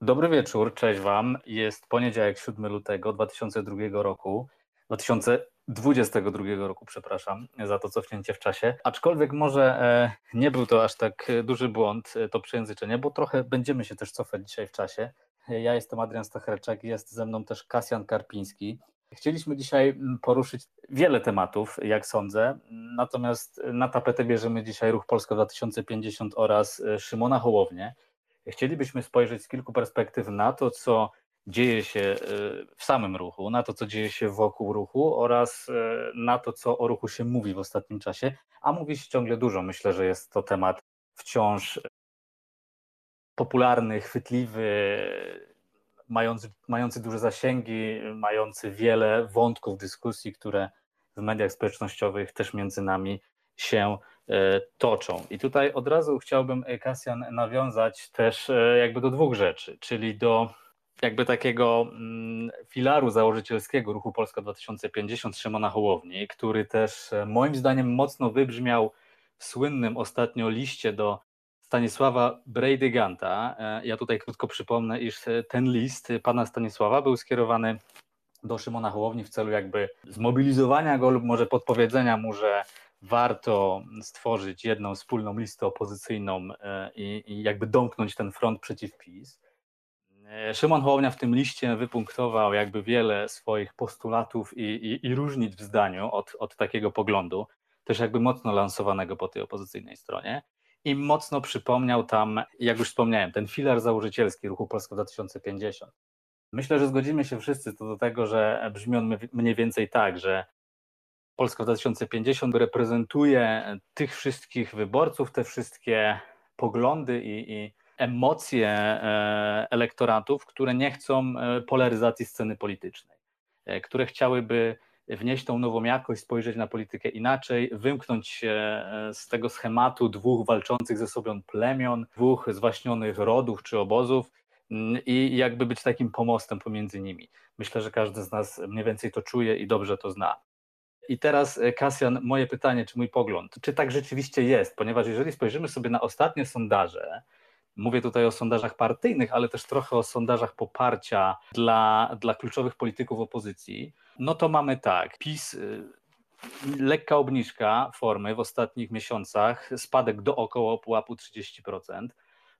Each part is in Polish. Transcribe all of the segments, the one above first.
Dobry wieczór, cześć Wam. Jest poniedziałek 7 lutego 2002 roku. 2022 roku, przepraszam za to cofnięcie w czasie. Aczkolwiek może e, nie był to aż tak duży błąd, e, to przejęzyczenie, bo trochę będziemy się też cofać dzisiaj w czasie. Ja jestem Adrian Stachreczek, jest ze mną też Kasjan Karpiński. Chcieliśmy dzisiaj poruszyć wiele tematów, jak sądzę, natomiast na tapetę bierzemy dzisiaj Ruch Polska 2050 oraz e, Szymona Hołownię. Chcielibyśmy spojrzeć z kilku perspektyw na to, co dzieje się e, w samym ruchu, na to, co dzieje się wokół ruchu oraz e, na to, co o ruchu się mówi w ostatnim czasie, a mówi się ciągle dużo. Myślę, że jest to temat wciąż popularny, chwytliwy, mający, mający duże zasięgi, mający wiele wątków dyskusji, które w mediach społecznościowych też między nami się e, toczą. I tutaj od razu chciałbym, Kasjan, nawiązać też jakby do dwóch rzeczy, czyli do jakby takiego mm, filaru założycielskiego ruchu Polska 2050 Szymona Hołowni, który też e, moim zdaniem mocno wybrzmiał w słynnym ostatnio liście do Stanisława Brejdyganta. E, ja tutaj krótko przypomnę, iż ten list pana Stanisława był skierowany do Szymona Hołowni w celu jakby zmobilizowania go lub może podpowiedzenia mu, że warto stworzyć jedną wspólną listę opozycyjną e, i, i jakby domknąć ten front przeciw PiS. E, Szymon Hołownia w tym liście wypunktował jakby wiele swoich postulatów i, i, i różnic w zdaniu od, od takiego poglądu, też jakby mocno lansowanego po tej opozycyjnej stronie. I mocno przypomniał tam, jak już wspomniałem, ten filar założycielski ruchu Polska 2050. Myślę, że zgodzimy się wszyscy co do tego, że brzmi on mniej więcej tak, że Polska 2050 reprezentuje tych wszystkich wyborców, te wszystkie poglądy i, i emocje e, elektoratów, które nie chcą e, polaryzacji sceny politycznej, e, które chciałyby wnieść tą nową jakość, spojrzeć na politykę inaczej, wymknąć się z tego schematu dwóch walczących ze sobą plemion, dwóch zwaśnionych rodów czy obozów mm, i jakby być takim pomostem pomiędzy nimi. Myślę, że każdy z nas mniej więcej to czuje i dobrze to zna. I teraz, Kasjan, moje pytanie, czy mój pogląd, czy tak rzeczywiście jest? Ponieważ jeżeli spojrzymy sobie na ostatnie sondaże, Mówię tutaj o sondażach partyjnych, ale też trochę o sondażach poparcia dla, dla kluczowych polityków opozycji. No to mamy tak, PiS y, lekka obniżka formy w ostatnich miesiącach, spadek do około pułapu 30%.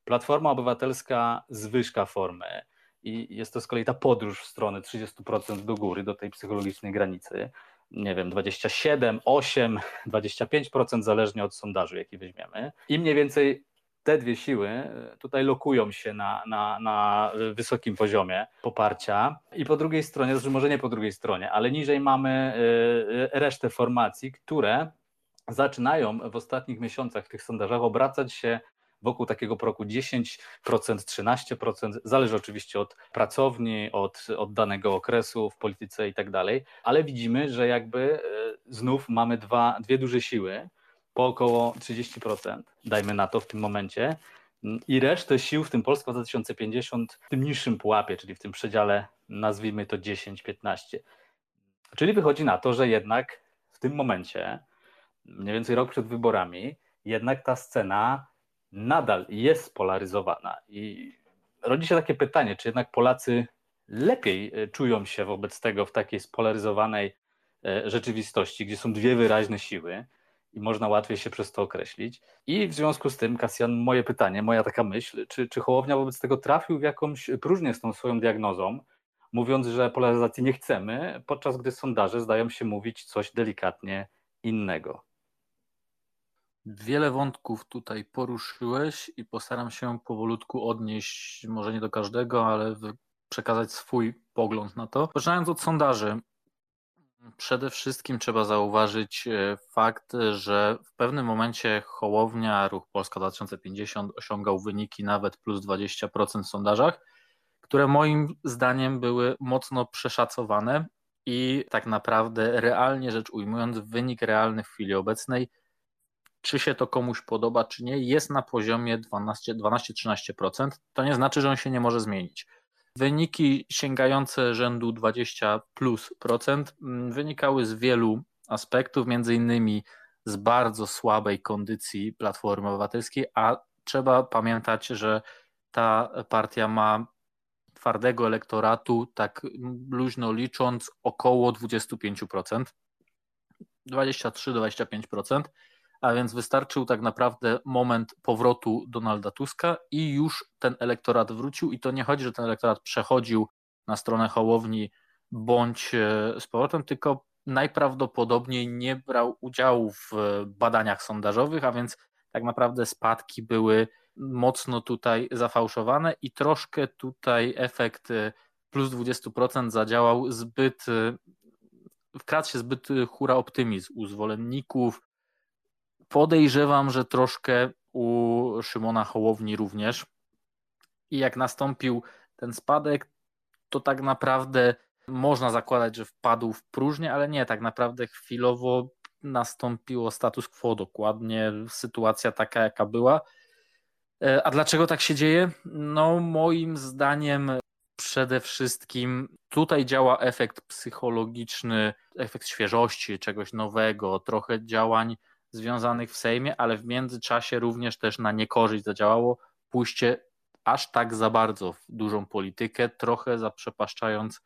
Platforma Obywatelska zwyżka formy i jest to z kolei ta podróż w stronę 30% do góry, do tej psychologicznej granicy. Nie wiem, 27, 8, 25%, zależnie od sondażu, jaki weźmiemy. I mniej więcej te dwie siły e, tutaj lokują się na, na, na wysokim poziomie poparcia. I po drugiej stronie, znaczy może nie po drugiej stronie, ale niżej mamy e, resztę formacji, które zaczynają w ostatnich miesiącach w tych sondażach obracać się wokół takiego progu 10%, 13%, zależy oczywiście od pracowni, od, od danego okresu w polityce i tak dalej, ale widzimy, że jakby e, znów mamy dwa, dwie duże siły, po około 30%, dajmy na to w tym momencie, i resztę sił, w tym Polska 2050, w tym niższym pułapie, czyli w tym przedziale, nazwijmy to 10-15. Czyli wychodzi na to, że jednak w tym momencie, mniej więcej rok przed wyborami, jednak ta scena nadal jest spolaryzowana. I rodzi się takie pytanie, czy jednak Polacy lepiej e, czują się wobec tego w takiej spolaryzowanej e, rzeczywistości, gdzie są dwie wyraźne siły, i można łatwiej się przez to określić. I w związku z tym, Kasjan, moje pytanie, moja taka myśl, czy, czy Hołownia wobec tego trafił w jakąś próżnię z tą swoją diagnozą, mówiąc, że polaryzacji nie chcemy, podczas gdy sondaże zdają się mówić coś delikatnie innego. Wiele wątków tutaj poruszyłeś i postaram się powolutku odnieść, może nie do każdego, ale przekazać swój pogląd na to. Zaczynając od sondaży, Przede wszystkim trzeba zauważyć e, fakt, że w pewnym momencie Hołownia, Ruch Polska 2050 osiągał wyniki nawet plus 20% w sondażach, które moim zdaniem były mocno przeszacowane i tak naprawdę realnie rzecz ujmując wynik realny w chwili obecnej czy się to komuś podoba, czy nie, jest na poziomie 12-13%. To nie znaczy, że on się nie może zmienić. Wyniki sięgające rzędu 20 plus procent mm, wynikały z wielu aspektów, między innymi z bardzo słabej kondycji Platformy Obywatelskiej, a trzeba pamiętać, że ta partia ma twardego elektoratu, tak luźno licząc, około 25%, 23-25%, a więc wystarczył tak naprawdę moment powrotu Donalda Tuska i już ten elektorat wrócił i to nie chodzi, że ten elektorat przechodził na stronę Hołowni bądź e, z powrotem, tylko najprawdopodobniej nie brał udziału w badaniach sondażowych, a więc tak naprawdę spadki były mocno tutaj zafałszowane i troszkę tutaj efekt e, plus 20% zadziałał zbyt, e, wkradł się zbyt hura optymizm u zwolenników. Podejrzewam, że troszkę u Szymona Hołowni również. I jak nastąpił ten spadek, to tak naprawdę można zakładać, że wpadł w próżnię, ale nie, tak naprawdę chwilowo nastąpiło status quo, dokładnie sytuacja taka, jaka była. E, a dlaczego tak się dzieje? No, moim zdaniem przede wszystkim tutaj działa efekt psychologiczny, efekt świeżości, czegoś nowego, trochę działań związanych w Sejmie, ale w międzyczasie również też na niekorzyść zadziałało pójście aż tak za bardzo w dużą politykę, trochę zaprzepaszczając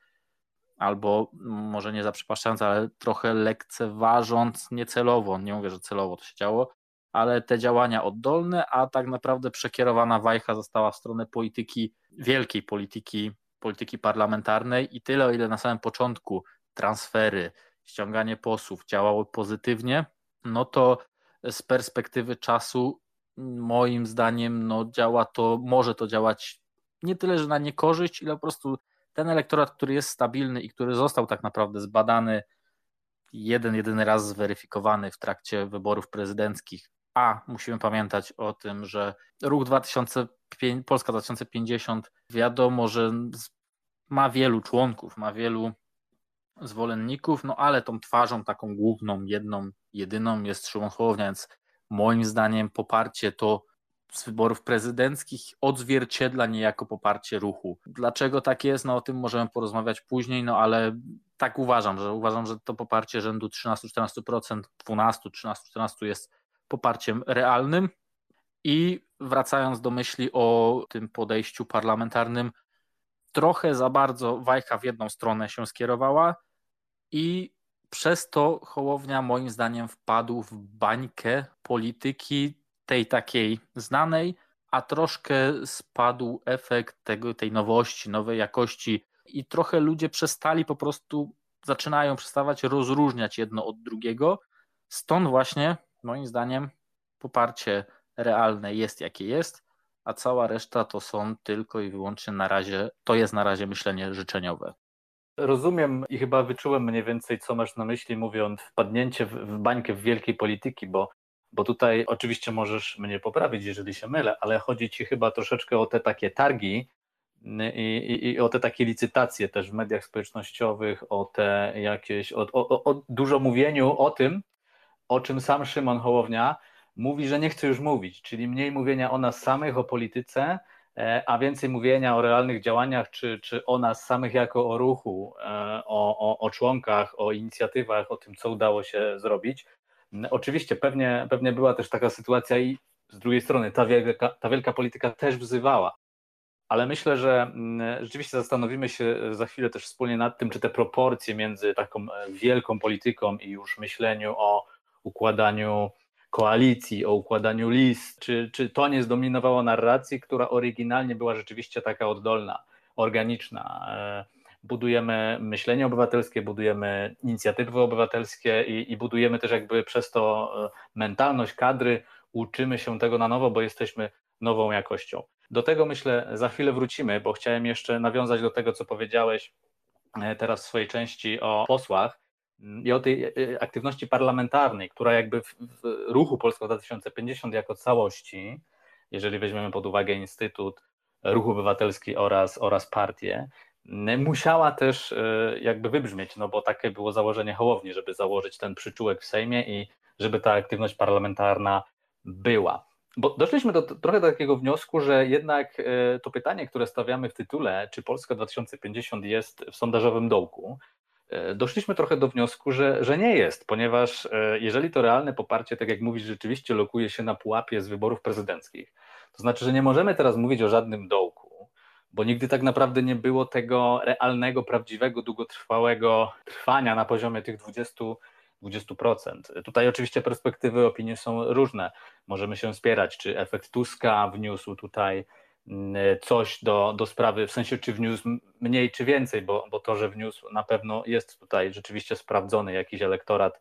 albo może nie zaprzepaszczając, ale trochę lekceważąc niecelowo, nie mówię, że celowo to się działo, ale te działania oddolne, a tak naprawdę przekierowana wajcha została w stronę polityki, wielkiej polityki, polityki parlamentarnej i tyle, o ile na samym początku transfery, ściąganie posłów działały pozytywnie, no to z perspektywy czasu moim zdaniem no działa to, może to działać nie tyle, że na niekorzyść, ile po prostu ten elektorat, który jest stabilny i który został tak naprawdę zbadany jeden, jedyny raz zweryfikowany w trakcie wyborów prezydenckich, a musimy pamiętać o tym, że ruch 2005, Polska 2050 wiadomo, że ma wielu członków, ma wielu zwolenników, no ale tą twarzą taką główną, jedną, jedyną jest Szymon Hołownia, więc moim zdaniem poparcie to z wyborów prezydenckich odzwierciedla niejako poparcie ruchu. Dlaczego tak jest? No o tym możemy porozmawiać później, no ale tak uważam, że uważam, że to poparcie rzędu 13-14%, 12, 13, 14 jest poparciem realnym. I wracając do myśli o tym podejściu parlamentarnym, trochę za bardzo wajcha w jedną stronę się skierowała i przez to Hołownia moim zdaniem wpadł w bańkę polityki tej takiej znanej, a troszkę spadł efekt tego, tej nowości, nowej jakości i trochę ludzie przestali po prostu, zaczynają przestawać rozróżniać jedno od drugiego. Stąd właśnie, moim zdaniem, poparcie realne jest jakie jest, a cała reszta to są tylko i wyłącznie na razie, to jest na razie myślenie życzeniowe. Rozumiem i chyba wyczułem mniej więcej, co masz na myśli, mówiąc wpadnięcie w, bańkę w wielkiej polityki, bo bo tutaj oczywiście możesz mnie poprawić, jeżeli się mylę, ale chodzi ci chyba troszeczkę o te takie targi i, i, i o te takie licytacje też w mediach społecznościowych, o te jakieś, o, o, o dużo mówieniu o tym, o czym sam Szymon Hołownia mówi, że nie chce już mówić, czyli mniej mówienia o nas samych, o polityce, a więcej mówienia o realnych działaniach, czy, czy o nas samych jako o ruchu, e, o, o, o członkach, o inicjatywach, o tym, co udało się zrobić. Oczywiście pewnie, pewnie była też taka sytuacja i z drugiej strony ta wielka, ta wielka polityka też wzywała, ale myślę, że mm, rzeczywiście zastanowimy się za chwilę też wspólnie nad tym, czy te proporcje między taką e, wielką polityką i już myśleniu o układaniu koalicji, o układaniu list, czy, czy to nie zdominowało narracji, która oryginalnie była rzeczywiście taka oddolna, organiczna. E, budujemy myślenie obywatelskie, budujemy inicjatywy obywatelskie i, i budujemy też jakby przez to e, mentalność kadry, uczymy się tego na nowo, bo jesteśmy nową jakością. Do tego myślę za chwilę wrócimy, bo chciałem jeszcze nawiązać do tego, co powiedziałeś e, teraz w swojej części o posłach i o tej e, aktywności parlamentarnej, która jakby w, w ruchu Polska 2050 jako całości, jeżeli weźmiemy pod uwagę Instytut, Ruch Obywatelski oraz, oraz partię, musiała też e, jakby wybrzmieć, no bo takie było założenie Hołowni, żeby założyć ten przyczółek w Sejmie i żeby ta aktywność parlamentarna była. Bo doszliśmy do, trochę do takiego wniosku, że jednak e, to pytanie, które stawiamy w tytule, czy Polska 2050 jest w sondażowym dołku, e, doszliśmy trochę do wniosku, że, że nie jest, ponieważ e, jeżeli to realne poparcie, tak jak mówisz, rzeczywiście lokuje się na pułapie z wyborów prezydenckich, to znaczy, że nie możemy teraz mówić o żadnym dołku, bo nigdy tak naprawdę nie było tego realnego, prawdziwego, długotrwałego trwania na poziomie tych 20 20%. Tutaj oczywiście perspektywy opinie są różne. Możemy się spierać, czy efekt Tuska wniósł tutaj coś do, do sprawy, w sensie czy wniósł mniej czy więcej, bo, bo to, że wniósł na pewno jest tutaj rzeczywiście sprawdzony jakiś elektorat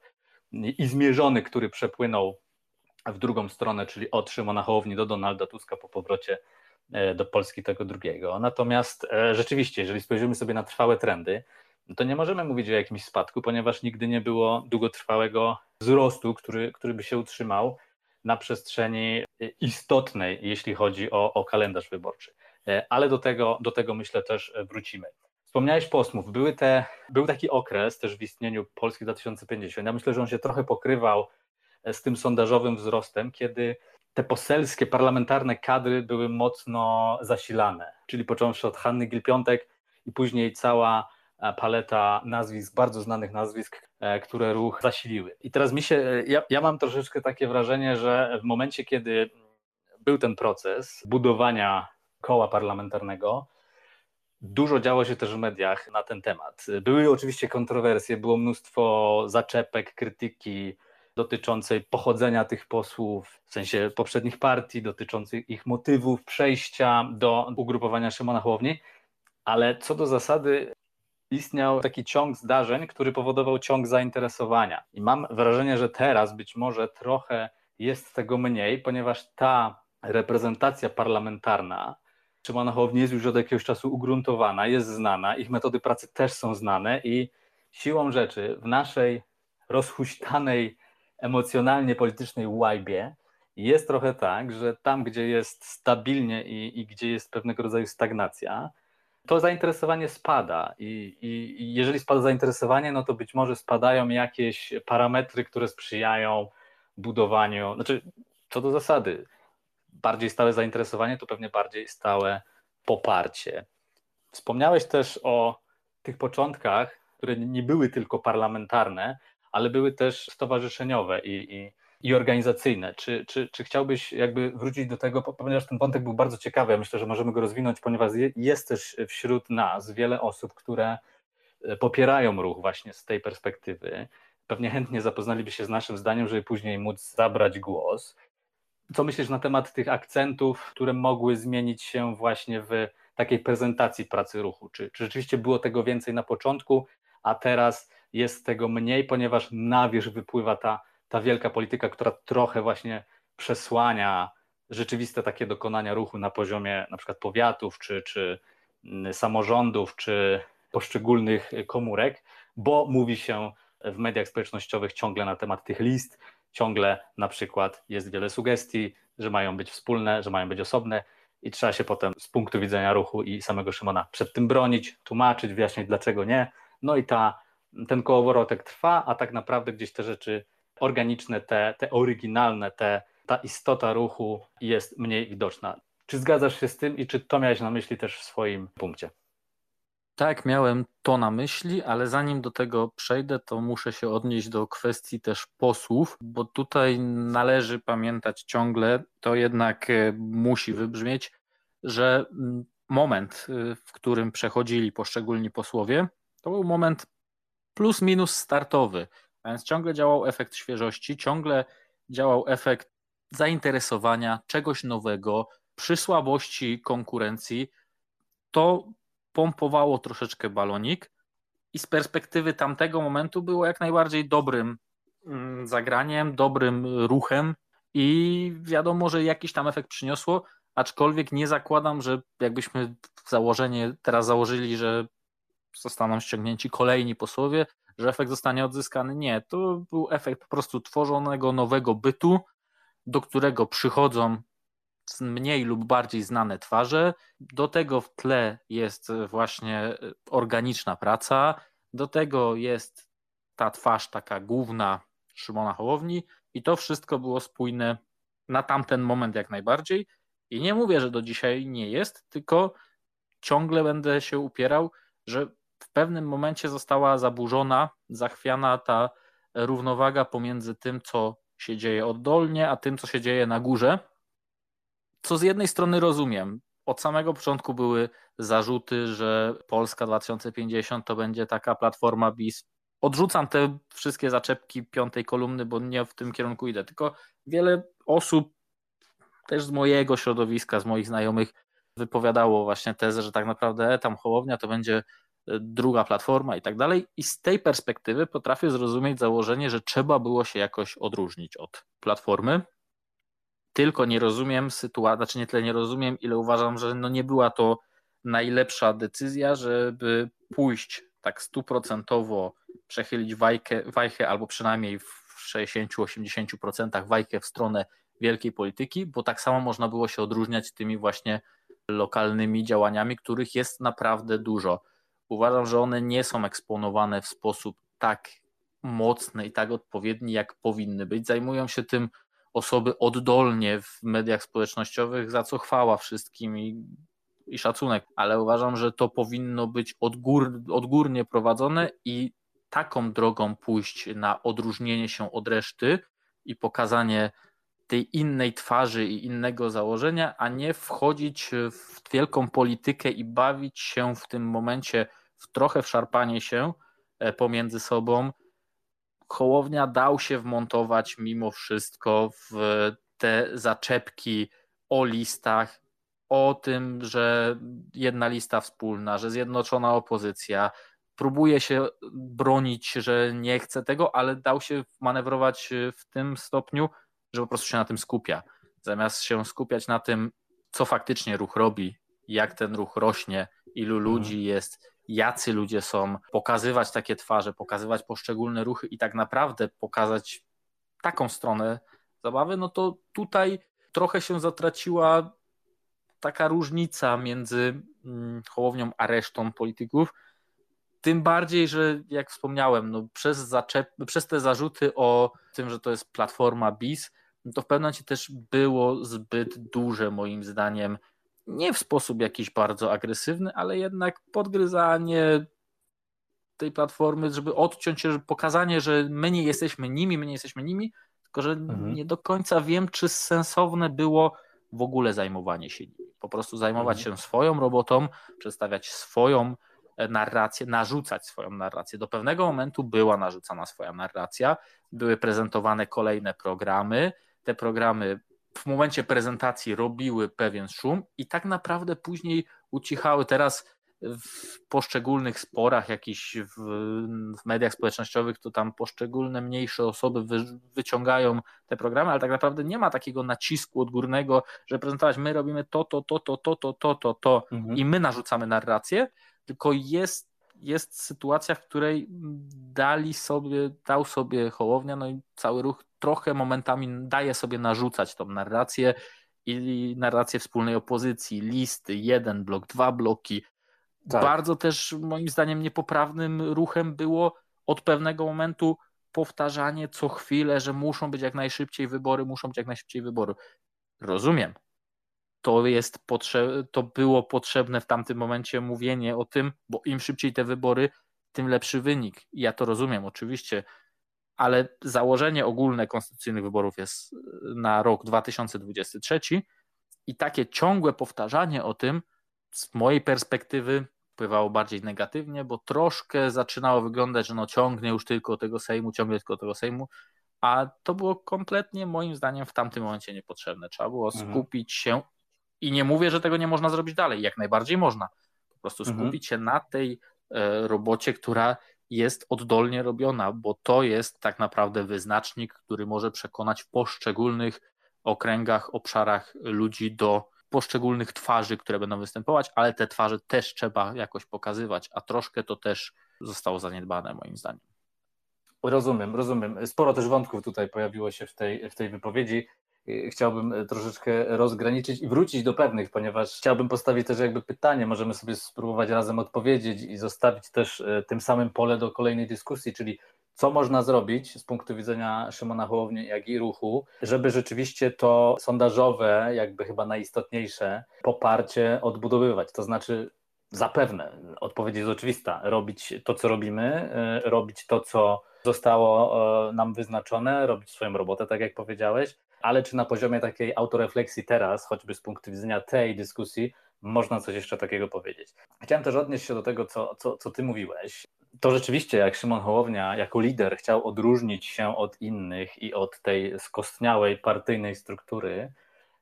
i zmierzony, który przepłynął w drugą stronę, czyli od Szymona Hołowni do Donalda Tuska po powrocie e, do Polski tego drugiego. Natomiast e, rzeczywiście, jeżeli spojrzymy sobie na trwałe trendy, to nie możemy mówić o jakimś spadku, ponieważ nigdy nie było długotrwałego wzrostu, który, który by się utrzymał na przestrzeni istotnej, jeśli chodzi o, o kalendarz wyborczy. E, ale do tego, do tego myślę też wrócimy. Wspomniałeś posmów. Były te, był taki okres też w istnieniu Polski 2050. Ja myślę, że on się trochę pokrywał z tym sondażowym wzrostem, kiedy te poselskie, parlamentarne kadry były mocno zasilane, czyli począwszy od Hanny Gil-Piątek i później cała E, paleta nazwisk, bardzo znanych nazwisk, e, które ruch zasiliły. I teraz mi się, e, ja, ja mam troszeczkę takie wrażenie, że w momencie, kiedy był ten proces budowania koła parlamentarnego, Dużo działo się też w mediach na ten temat. Były oczywiście kontrowersje, było mnóstwo zaczepek, krytyki dotyczącej pochodzenia tych posłów, w sensie poprzednich partii, dotyczących ich motywów przejścia do ugrupowania Szymona Hołowni, ale co do zasady istniał taki ciąg zdarzeń, który powodował ciąg zainteresowania. I mam wrażenie, że teraz być może trochę jest tego mniej, ponieważ ta reprezentacja parlamentarna Szymona Hołowni jest już od jakiegoś czasu ugruntowana, jest znana, ich metody pracy też są znane i siłą rzeczy w naszej rozhuśtanej emocjonalnie politycznej łajbie jest trochę tak, że tam, gdzie jest stabilnie i, i gdzie jest pewnego rodzaju stagnacja, to zainteresowanie spada i, i, i, jeżeli spada zainteresowanie, no to być może spadają jakieś parametry, które sprzyjają budowaniu, znaczy co do zasady, bardziej stałe zainteresowanie to pewnie bardziej stałe poparcie. Wspomniałeś też o tych początkach, które nie były tylko parlamentarne, ale były też stowarzyszeniowe i, i i organizacyjne. Czy, czy, czy chciałbyś jakby wrócić do tego, ponieważ ten wątek był bardzo ciekawy, ja myślę, że możemy go rozwinąć, ponieważ jest też wśród nas wiele osób, które e, popierają ruch właśnie z tej perspektywy. Pewnie chętnie zapoznaliby się z naszym zdaniem, żeby później móc zabrać głos. Co myślisz na temat tych akcentów, które mogły zmienić się właśnie w takiej prezentacji pracy ruchu? Czy, czy rzeczywiście było tego więcej na początku, a teraz jest tego mniej, ponieważ na wierzch wypływa ta ta wielka polityka, która trochę właśnie przesłania rzeczywiste takie dokonania ruchu na poziomie na przykład powiatów, czy, czy mm, samorządów, czy poszczególnych komórek, bo mówi się w mediach społecznościowych ciągle na temat tych list, ciągle na przykład jest wiele sugestii, że mają być wspólne, że mają być osobne i trzeba się potem z punktu widzenia ruchu i samego Szymona przed tym bronić, tłumaczyć, wyjaśniać dlaczego nie. No i ta, ten kołowrotek trwa, a tak naprawdę gdzieś te rzeczy organiczne, te, te oryginalne, te, ta istota ruchu jest mniej widoczna. Czy zgadzasz się z tym i czy to miałeś na myśli też w swoim punkcie? Tak, miałem to na myśli, ale zanim do tego przejdę, to muszę się odnieść do kwestii też posłów, bo tutaj należy pamiętać ciągle, to jednak e, musi wybrzmieć, że mm, moment, e, w którym przechodzili poszczególni posłowie, to był moment plus minus startowy. A więc ciągle działał efekt świeżości, ciągle działał efekt zainteresowania, czegoś nowego, przy słabości konkurencji. To pompowało troszeczkę balonik i z perspektywy tamtego momentu było jak najbardziej dobrym mm, zagraniem, dobrym ruchem i wiadomo, że jakiś tam efekt przyniosło, aczkolwiek nie zakładam, że jakbyśmy założenie teraz założyli, że zostaną ściągnięci kolejni posłowie, że efekt zostanie odzyskany. Nie, to był efekt po prostu tworzonego nowego bytu, do którego przychodzą mniej lub bardziej znane twarze. Do tego w tle jest właśnie organiczna praca, do tego jest ta twarz taka główna Szymona Hołowni i to wszystko było spójne na tamten moment jak najbardziej. I nie mówię, że do dzisiaj nie jest, tylko ciągle będę się upierał, że pewnym momencie została zaburzona, zachwiana ta równowaga pomiędzy tym, co się dzieje oddolnie, a tym, co się dzieje na górze. Co z jednej strony rozumiem. Od samego początku były zarzuty, że Polska 2050 to będzie taka platforma BIS. Odrzucam te wszystkie zaczepki piątej kolumny, bo nie w tym kierunku idę. Tylko wiele osób, też z mojego środowiska, z moich znajomych, wypowiadało właśnie tezę, że tak naprawdę tam Hołownia to będzie e, druga platforma i tak dalej. I z tej perspektywy potrafię zrozumieć założenie, że trzeba było się jakoś odróżnić od platformy. Tylko nie rozumiem sytuacji, znaczy nie tyle nie rozumiem, ile uważam, że no nie była to najlepsza decyzja, żeby pójść tak stuprocentowo, przechylić wajkę, wajchę albo przynajmniej w 60-80% wajkę w stronę wielkiej polityki, bo tak samo można było się odróżniać tymi właśnie lokalnymi działaniami, których jest naprawdę dużo. Uważam, że one nie są eksponowane w sposób tak mocny i tak odpowiedni, jak powinny być. Zajmują się tym osoby oddolnie w mediach społecznościowych, za co chwała wszystkim i, i szacunek, ale uważam, że to powinno być odgór, odgórnie prowadzone i taką drogą pójść na odróżnienie się od reszty i pokazanie tej innej twarzy i innego założenia, a nie wchodzić w wielką politykę i bawić się w tym momencie w trochę wszarpanie się e, pomiędzy sobą. Hołownia dał się wmontować mimo wszystko w te zaczepki o listach, o tym, że jedna lista wspólna, że zjednoczona opozycja próbuje się bronić, że nie chce tego, ale dał się manewrować w tym stopniu, że po prostu się na tym skupia. Zamiast się skupiać na tym, co faktycznie ruch robi, jak ten ruch rośnie, ilu mhm. ludzi jest, jacy ludzie są, pokazywać takie twarze, pokazywać poszczególne ruchy i tak naprawdę pokazać taką stronę zabawy, no to tutaj trochę się zatraciła taka różnica między mm, Hołownią a resztą polityków. Tym bardziej, że jak wspomniałem, no przez, zaczep, przez te zarzuty o tym, że to jest platforma BIS, no to w pewnym momencie też było zbyt duże moim zdaniem, nie w sposób jakiś bardzo agresywny, ale jednak podgryzanie tej platformy, żeby odciąć się, pokazanie, że my nie jesteśmy nimi, my nie jesteśmy nimi, tylko że mhm. nie do końca wiem, czy sensowne było w ogóle zajmowanie się nimi. Po prostu zajmować mhm. się swoją robotą, przedstawiać swoją e, narrację, narzucać swoją narrację. Do pewnego momentu była narzucana swoja narracja, były prezentowane kolejne programy, te programy w momencie prezentacji robiły pewien szum i tak naprawdę później ucichały. Teraz w poszczególnych sporach, jakichś w, w, mediach społecznościowych, to tam poszczególne mniejsze osoby wy, wyciągają te programy, ale tak naprawdę nie ma takiego nacisku odgórnego, że prezentować my robimy to, to, to, to, to, to, to, to, to mhm. i my narzucamy narrację, tylko jest, jest sytuacja, w której dali sobie, dał sobie Hołownia, no i cały ruch trochę momentami daje sobie narzucać tą narrację i narrację wspólnej opozycji, listy, jeden blok, dwa bloki. Tak. Bardzo też moim zdaniem niepoprawnym ruchem było od pewnego momentu powtarzanie co chwilę, że muszą być jak najszybciej wybory, muszą być jak najszybciej wybory. Rozumiem. To jest potrze- to było potrzebne w tamtym momencie mówienie o tym, bo im szybciej te wybory, tym lepszy wynik. Ja to rozumiem, oczywiście ale założenie ogólne konstytucyjnych wyborów jest na rok 2023 i takie ciągłe powtarzanie o tym z mojej perspektywy wpływało bardziej negatywnie, bo troszkę zaczynało wyglądać, że no ciągnie już tylko tego Sejmu, ciągnie tylko tego Sejmu, a to było kompletnie moim zdaniem w tamtym momencie niepotrzebne. Trzeba było mhm. skupić się i nie mówię, że tego nie można zrobić dalej, jak najbardziej można. Po prostu mhm. skupić mhm. się na tej e, robocie, która jest oddolnie robiona, bo to jest tak naprawdę wyznacznik, który może przekonać w poszczególnych okręgach, obszarach ludzi do poszczególnych twarzy, które będą występować, ale te twarze też trzeba jakoś pokazywać, a troszkę to też zostało zaniedbane moim zdaniem. Rozumiem, rozumiem. Sporo też wątków tutaj pojawiło się w tej, w tej wypowiedzi. Chciałbym troszeczkę rozgraniczyć i wrócić do pewnych, ponieważ chciałbym postawić też jakby pytanie, możemy sobie spróbować razem odpowiedzieć i zostawić też e, tym samym pole do kolejnej dyskusji, czyli co można zrobić z punktu widzenia Szymona Hołowni, jak i ruchu, żeby rzeczywiście to sondażowe, jakby chyba najistotniejsze, poparcie odbudowywać. To znaczy, zapewne, odpowiedź jest oczywista, robić to, co robimy, y, robić to, co zostało y, nam wyznaczone, robić swoją robotę, tak jak powiedziałeś, ale czy na poziomie takiej autorefleksji teraz, choćby z punktu widzenia tej dyskusji, można coś jeszcze takiego powiedzieć. Chciałem też odnieść się do tego, co, co, co ty mówiłeś. To rzeczywiście, jak Szymon Hołownia jako lider chciał odróżnić się od innych i od tej skostniałej partyjnej struktury,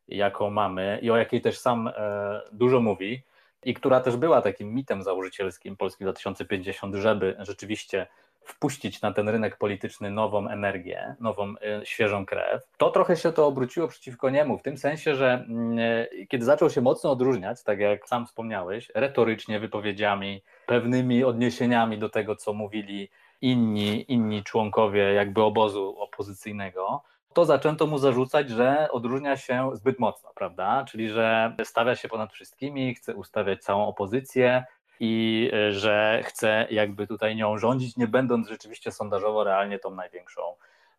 jaką mamy i o jakiej też sam e, dużo mówi, i która też była takim mitem założycielskim Polski 2050, żeby rzeczywiście wpuścić na ten rynek polityczny nową energię, nową y, świeżą krew, to trochę się to obróciło przeciwko niemu, w tym sensie, że mm, y, kiedy zaczął się mocno odróżniać, tak jak sam wspomniałeś, retorycznie, wypowiedziami, pewnymi odniesieniami do tego, co mówili inni, inni członkowie jakby obozu opozycyjnego, to zaczęto mu zarzucać, że odróżnia się zbyt mocno, prawda? Czyli, że stawia się ponad wszystkimi, chce ustawiać całą opozycję, i e, że chce jakby tutaj nią rządzić, nie będąc rzeczywiście sondażowo realnie tą największą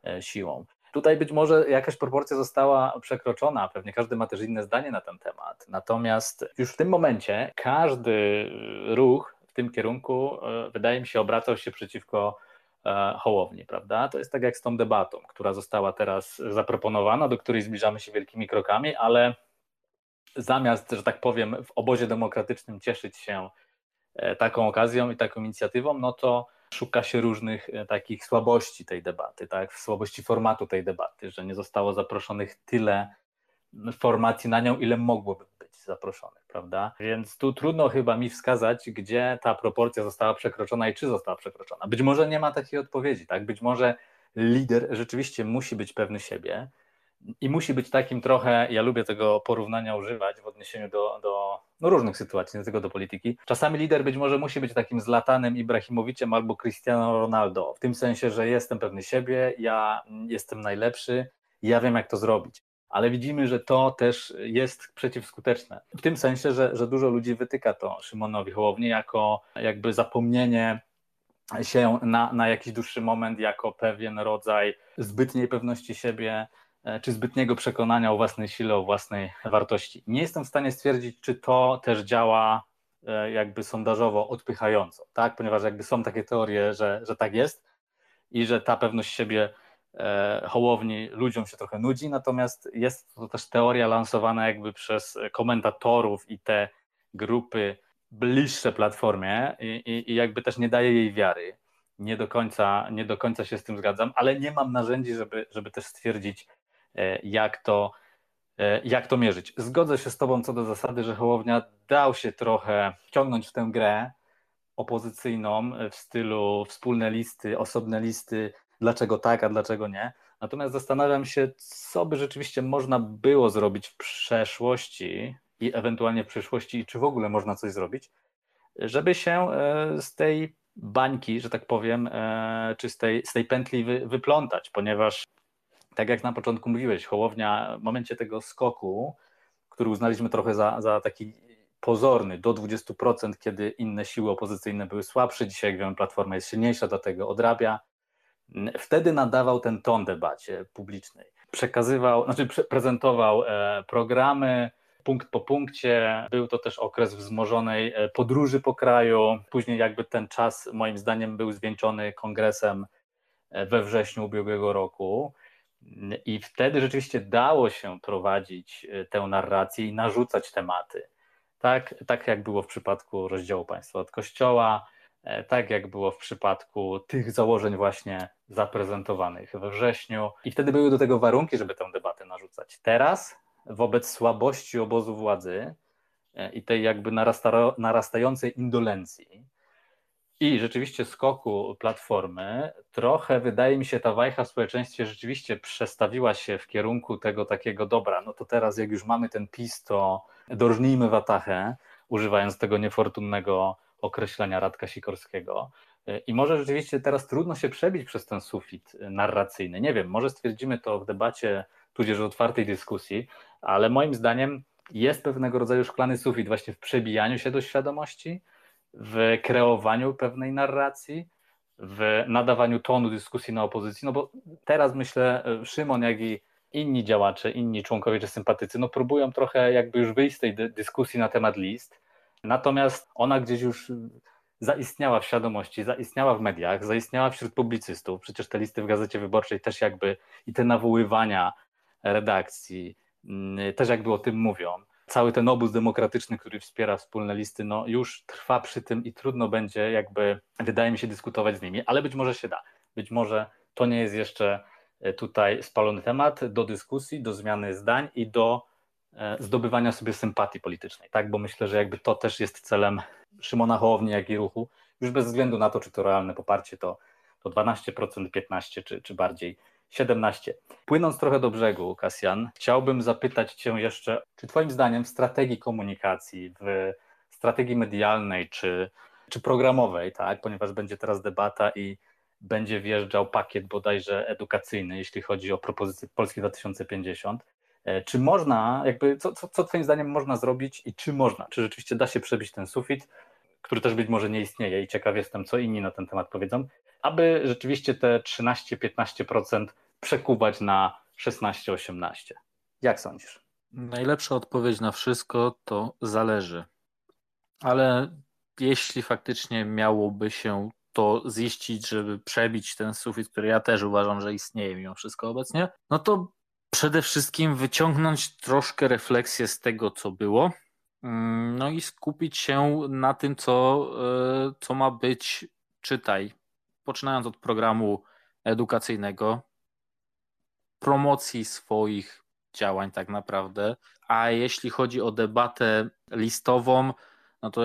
e, siłą. Tutaj być może jakaś proporcja została przekroczona, pewnie każdy ma też inne zdanie na ten temat. Natomiast już w tym momencie każdy ruch w tym kierunku, e, wydaje mi się, obracał się przeciwko Hołowni, prawda? To jest tak jak z tą debatą, która została teraz zaproponowana, do której zbliżamy się wielkimi krokami, ale zamiast, że tak powiem, w obozie demokratycznym cieszyć się E, taką okazją i taką inicjatywą, no to szuka się różnych e, takich słabości tej debaty, tak, słabości formatu tej debaty, że nie zostało zaproszonych tyle formacji na nią, ile mogłoby być zaproszonych, prawda? Więc tu trudno chyba mi wskazać, gdzie ta proporcja została przekroczona i czy została przekroczona. Być może nie ma takiej odpowiedzi, tak? Być może lider rzeczywiście musi być pewny siebie, i musi być takim trochę, ja lubię tego porównania używać w odniesieniu do, do no różnych sytuacji, nie tylko do polityki. Czasami lider być może musi być takim zlatanym Ibrahimowiciem albo Cristiano Ronaldo, w tym sensie, że jestem pewny siebie, ja jestem najlepszy, ja wiem jak to zrobić. Ale widzimy, że to też jest przeciwskuteczne. W tym sensie, że, że dużo ludzi wytyka to Szymonowi Hołowni jako jakby zapomnienie się na, na jakiś dłuższy moment jako pewien rodzaj zbytniej pewności siebie, czy zbytniego przekonania o własnej sile, o własnej wartości. Nie jestem w stanie stwierdzić, czy to też działa e, jakby sondażowo odpychająco, tak? ponieważ jakby są takie teorie, że, że tak jest i że ta pewność siebie e, Hołowni ludziom się trochę nudzi, natomiast jest to też teoria lansowana jakby przez komentatorów i te grupy bliższe Platformie i, i, i jakby też nie daje jej wiary. Nie do, końca, nie do końca się z tym zgadzam, ale nie mam narzędzi, żeby, żeby też stwierdzić, E, jak to, e, jak to mierzyć. Zgodzę się z Tobą co do zasady, że Hołownia dał się trochę wciągnąć w tę grę opozycyjną w stylu wspólne listy, osobne listy, dlaczego tak, a dlaczego nie. Natomiast zastanawiam się, co by rzeczywiście można było zrobić w przeszłości i ewentualnie w przyszłości, czy w ogóle można coś zrobić, żeby się e, z tej bańki, że tak powiem, czy z tej, z tej pętli wy, wyplątać, ponieważ tak jak na początku mówiłeś, Hołownia w momencie tego skoku, który uznaliśmy trochę za, za taki pozorny, do 20%, kiedy inne siły opozycyjne były słabsze, dzisiaj jak wiemy Platforma jest silniejsza, dlatego odrabia, wtedy nadawał ten ton debacie publicznej. Przekazywał, znaczy prezentował e, programy, punkt po punkcie. Był to też okres wzmożonej e, podróży po kraju. Później jakby ten czas moim zdaniem był zwieńczony kongresem e, we wrześniu ubiegłego roku. I wtedy rzeczywiście dało się prowadzić e, tę narrację i narzucać tematy. Tak, tak jak było w przypadku rozdziału państwa od kościoła, e, tak jak było w przypadku tych założeń właśnie zaprezentowanych we wrześniu. I wtedy były do tego warunki, żeby tę debatę narzucać. Teraz, wobec słabości obozu władzy e, i tej jakby narastającej indolencji, i rzeczywiście skoku platformy, trochę wydaje mi się ta wajcha w społeczeństwie rzeczywiście przestawiła się w kierunku tego takiego dobra, no to teraz jak już mamy ten PiS, to dorżnijmy watachę, używając tego niefortunnego określenia Radka Sikorskiego. I może rzeczywiście teraz trudno się przebić przez ten sufit narracyjny. Nie wiem, może stwierdzimy to w debacie, tudzież w otwartej dyskusji, ale moim zdaniem jest pewnego rodzaju szklany sufit właśnie w przebijaniu się do świadomości, w kreowaniu pewnej narracji, w nadawaniu tonu dyskusji na opozycji, no bo teraz myślę, e, Szymon, jak i inni działacze, inni członkowie czy sympatycy, no próbują trochę jakby już wyjść z tej dyskusji na temat list, natomiast ona gdzieś już zaistniała w świadomości, zaistniała w mediach, zaistniała wśród publicystów, przecież te listy w Gazecie Wyborczej też jakby i te nawoływania redakcji mm, też jakby o tym mówią. Cały ten obóz demokratyczny, który wspiera wspólne listy, no już trwa przy tym i trudno będzie jakby, wydaje mi się, dyskutować z nimi, ale być może się da. Być może to nie jest jeszcze e, tutaj spalony temat do dyskusji, do zmiany zdań i do e, zdobywania sobie sympatii politycznej, tak? Bo myślę, że jakby to też jest celem Szymona Hołowni, jak i ruchu, już bez względu na to, czy to realne poparcie to, to 12%, 15% czy, czy bardziej 17. Płynąc trochę do brzegu, Kasjan, chciałbym zapytać Cię jeszcze, czy Twoim zdaniem w strategii komunikacji, w strategii medialnej czy, czy programowej, tak, ponieważ będzie teraz debata i będzie wjeżdżał pakiet bodajże edukacyjny, jeśli chodzi o propozycję Polski 2050. E, czy można, jakby, co, co, co Twoim zdaniem można zrobić i czy można? Czy rzeczywiście da się przebić ten sufit, który też być może nie istnieje i ciekaw jestem, co inni na ten temat powiedzą, aby rzeczywiście te 13-15% przekuwać na 16-18. Jak sądzisz? Najlepsza odpowiedź na wszystko to zależy. Ale jeśli faktycznie miałoby się to ziścić, żeby przebić ten sufit, który ja też uważam, że istnieje mimo wszystko obecnie, no to przede wszystkim wyciągnąć troszkę refleksję z tego, co było, no i skupić się na tym, co, e, co ma być. Czytaj, poczynając od programu edukacyjnego, promocji swoich działań tak naprawdę, a jeśli chodzi o debatę listową, no to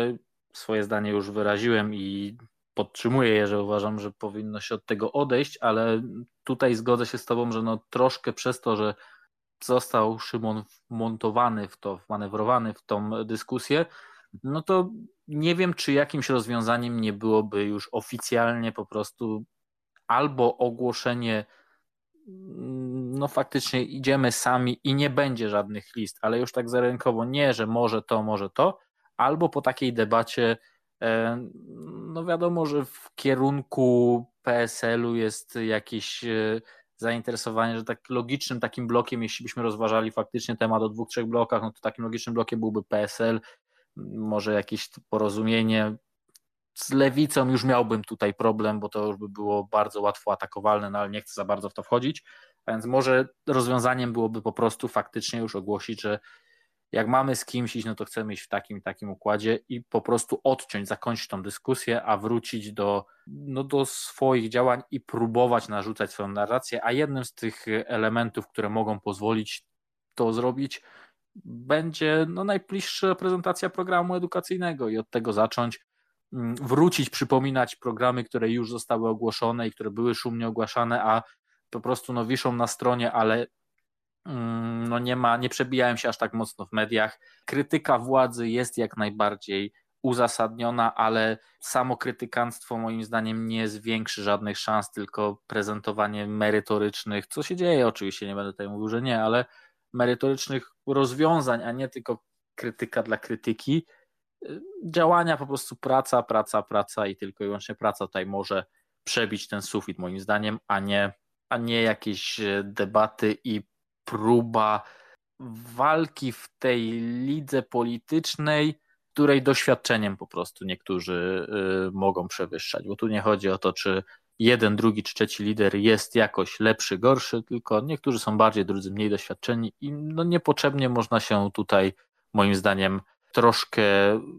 swoje zdanie już wyraziłem i podtrzymuję je, że uważam, że powinno się od tego odejść, ale tutaj zgodzę się z Tobą, że no troszkę przez to, że został Szymon wmontowany w to, wmanewrowany w tą dyskusję, no to nie wiem, czy jakimś rozwiązaniem nie byłoby już oficjalnie po prostu albo ogłoszenie, mm, no faktycznie idziemy sami i nie będzie żadnych list, ale już tak zarynkowo nie, że może to, może to, albo po takiej debacie, e, no wiadomo, że w kierunku PSL-u jest jakieś e, zainteresowanie, że tak logicznym takim blokiem, jeśli byśmy rozważali faktycznie temat o dwóch, trzech blokach, no to takim logicznym blokiem byłby PSL, może jakieś porozumienie. Z lewicą już miałbym tutaj problem, bo to już by było bardzo łatwo atakowalne, no ale nie chcę za bardzo w to wchodzić. A więc może rozwiązaniem byłoby po prostu faktycznie już ogłosić, że jak mamy z kimś iść, no to chcemy iść w takim takim układzie i po prostu odciąć, zakończyć tą dyskusję, a wrócić do, no do swoich działań i próbować narzucać swoją narrację, a jednym z tych elementów, które mogą pozwolić to zrobić, będzie no, najbliższa prezentacja programu edukacyjnego i od tego zacząć mm, wrócić, przypominać programy, które już zostały ogłoszone i które były szumnie ogłaszane, a po prostu no, wiszą na stronie, ale no, nie, ma, nie przebijają się aż tak mocno w mediach. Krytyka władzy jest jak najbardziej uzasadniona, ale samo krytykanstwo moim zdaniem nie zwiększy żadnych szans, tylko prezentowanie merytorycznych, co się dzieje oczywiście, nie będę tutaj mówił, że nie, ale merytorycznych rozwiązań, a nie tylko krytyka dla krytyki. Działania po prostu praca, praca, praca i tylko i wyłącznie praca tutaj może przebić ten sufit moim zdaniem, a nie, a nie jakieś debaty i próba walki w tej lidze politycznej, której doświadczeniem po prostu niektórzy y, mogą przewyższać, bo tu nie chodzi o to, czy jeden, drugi czy trzeci lider jest jakoś lepszy, gorszy, tylko niektórzy są bardziej, drudzy mniej doświadczeni i no niepotrzebnie można się tutaj moim zdaniem troszkę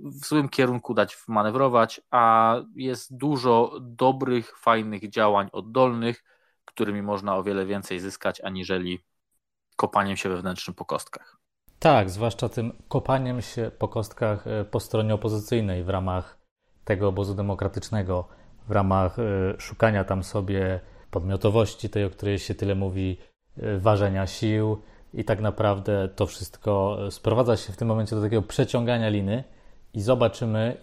w złym kierunku dać manewrować, a jest dużo dobrych, fajnych działań oddolnych, którymi można o wiele więcej zyskać, aniżeli kopaniem się wewnętrznym po kostkach. Tak, zwłaszcza tym kopaniem się po kostkach e, po stronie opozycyjnej w ramach tego obozu demokratycznego w ramach e, szukania tam sobie podmiotowości, tej, o której się tyle mówi, e, ważenia sił i tak naprawdę to wszystko sprowadza się w tym momencie do takiego przeciągania liny i zobaczymy,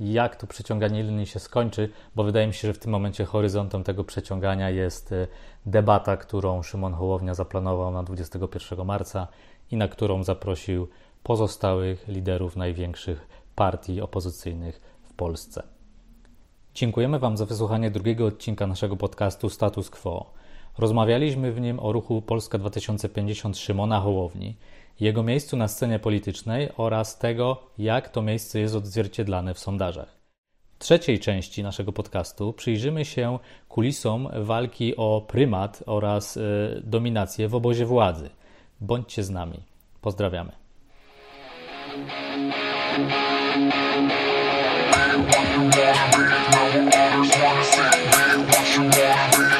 jak to przeciąganie liny się skończy, bo wydaje mi się, że w tym momencie horyzontem tego przeciągania jest e, debata, którą Szymon Hołownia zaplanował na 21 marca i na którą zaprosił pozostałych liderów największych partii opozycyjnych w Polsce. Dziękujemy Wam za wysłuchanie drugiego odcinka naszego podcastu Status Quo. Rozmawialiśmy w nim o ruchu Polska 2050 Szymona Hołowni, jego miejscu na scenie politycznej oraz tego, jak to miejsce jest odzwierciedlane w sondażach. W trzeciej części naszego podcastu przyjrzymy się kulisom walki o prymat oraz y, dominację w obozie władzy. Bądźcie z nami. Pozdrawiamy. Yeah.